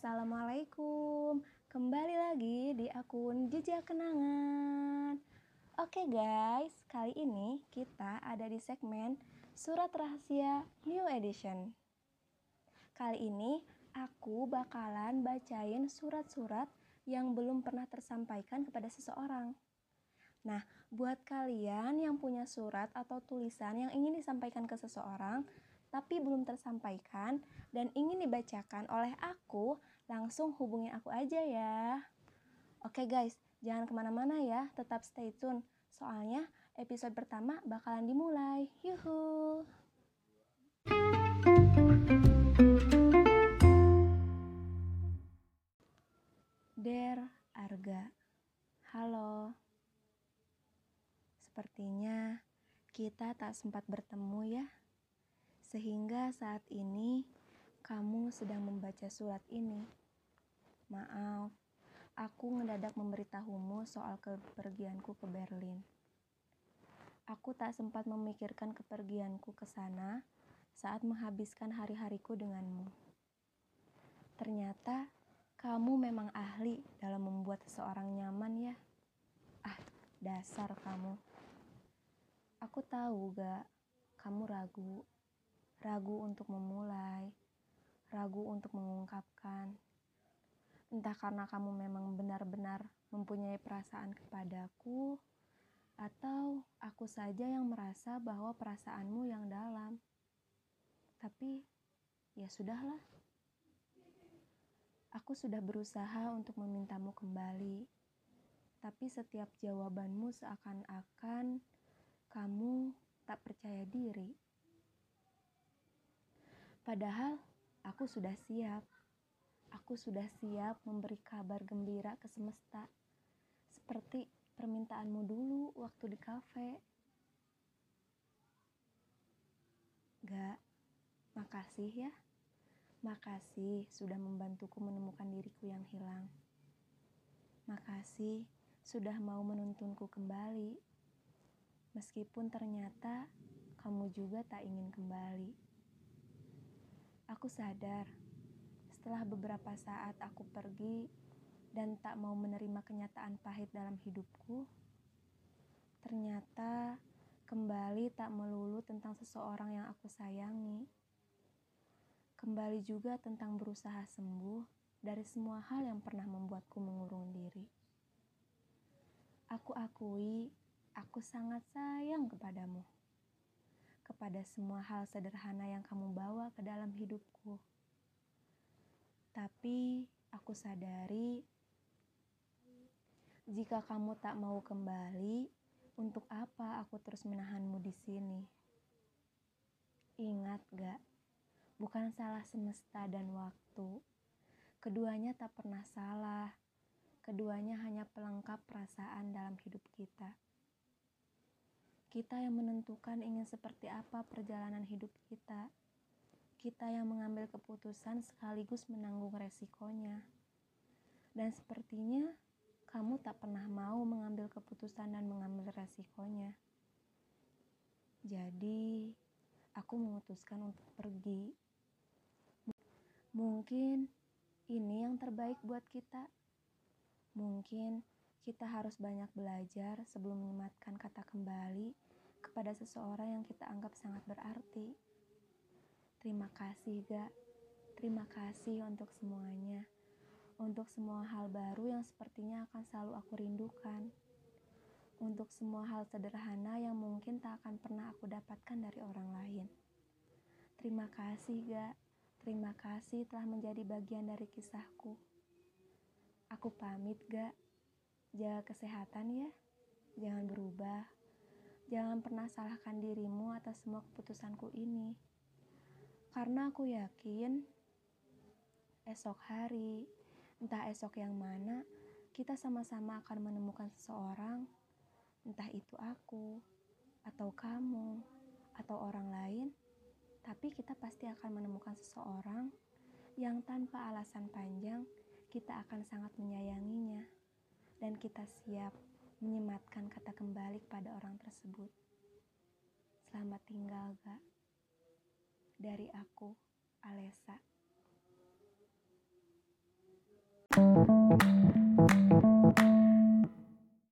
Assalamualaikum Kembali lagi di akun Jejak Kenangan. Oke guys, kali ini kita ada di segmen Surat Rahasia New Edition. Kali ini aku bakalan bacain surat-surat yang belum pernah tersampaikan kepada seseorang. Nah, buat kalian yang punya surat atau tulisan yang ingin disampaikan ke seseorang, tapi belum tersampaikan dan ingin dibacakan oleh aku, langsung hubungi aku aja ya. Oke guys, jangan ke mana-mana ya, tetap stay tune. Soalnya episode pertama bakalan dimulai. Yuhu! Der Arga Halo Sepertinya kita tak sempat bertemu ya sehingga saat ini kamu sedang membaca surat ini. Maaf, aku ngedadak memberitahumu soal kepergianku ke Berlin. Aku tak sempat memikirkan kepergianku ke sana saat menghabiskan hari-hariku denganmu. Ternyata kamu memang ahli dalam membuat seseorang nyaman ya. Ah, dasar kamu. Aku tahu gak, kamu ragu ragu untuk memulai, ragu untuk mengungkapkan. Entah karena kamu memang benar-benar mempunyai perasaan kepadaku, atau aku saja yang merasa bahwa perasaanmu yang dalam. Tapi ya sudahlah. Aku sudah berusaha untuk memintamu kembali, tapi setiap jawabanmu seakan-akan kamu tak percaya diri. Padahal aku sudah siap. Aku sudah siap memberi kabar gembira ke semesta. Seperti permintaanmu dulu waktu di kafe. Gak, makasih ya. Makasih sudah membantuku menemukan diriku yang hilang. Makasih sudah mau menuntunku kembali. Meskipun ternyata kamu juga tak ingin kembali. Aku sadar, setelah beberapa saat aku pergi dan tak mau menerima kenyataan pahit dalam hidupku, ternyata kembali tak melulu tentang seseorang yang aku sayangi. Kembali juga tentang berusaha sembuh dari semua hal yang pernah membuatku mengurung diri. Aku akui, aku sangat sayang kepadamu kepada semua hal sederhana yang kamu bawa ke dalam hidupku. Tapi aku sadari, jika kamu tak mau kembali, untuk apa aku terus menahanmu di sini? Ingat gak, bukan salah semesta dan waktu. Keduanya tak pernah salah. Keduanya hanya pelengkap perasaan dalam hidup kita. Kita yang menentukan ingin seperti apa perjalanan hidup kita. Kita yang mengambil keputusan sekaligus menanggung resikonya. Dan sepertinya kamu tak pernah mau mengambil keputusan dan mengambil resikonya. Jadi, aku memutuskan untuk pergi. Mungkin ini yang terbaik buat kita. Mungkin kita harus banyak belajar sebelum menyematkan kata kembali kepada seseorang yang kita anggap sangat berarti. Terima kasih, Gak. Terima kasih untuk semuanya. Untuk semua hal baru yang sepertinya akan selalu aku rindukan. Untuk semua hal sederhana yang mungkin tak akan pernah aku dapatkan dari orang lain. Terima kasih, Gak. Terima kasih telah menjadi bagian dari kisahku. Aku pamit, Gak. Jaga kesehatan ya. Jangan berubah. Jangan pernah salahkan dirimu atas semua keputusanku ini. Karena aku yakin esok hari, entah esok yang mana, kita sama-sama akan menemukan seseorang, entah itu aku, atau kamu, atau orang lain, tapi kita pasti akan menemukan seseorang yang tanpa alasan panjang kita akan sangat menyayanginya dan kita siap menyematkan kata kembali pada orang tersebut. Selamat tinggal, Gak. Dari aku, Alessa. thank you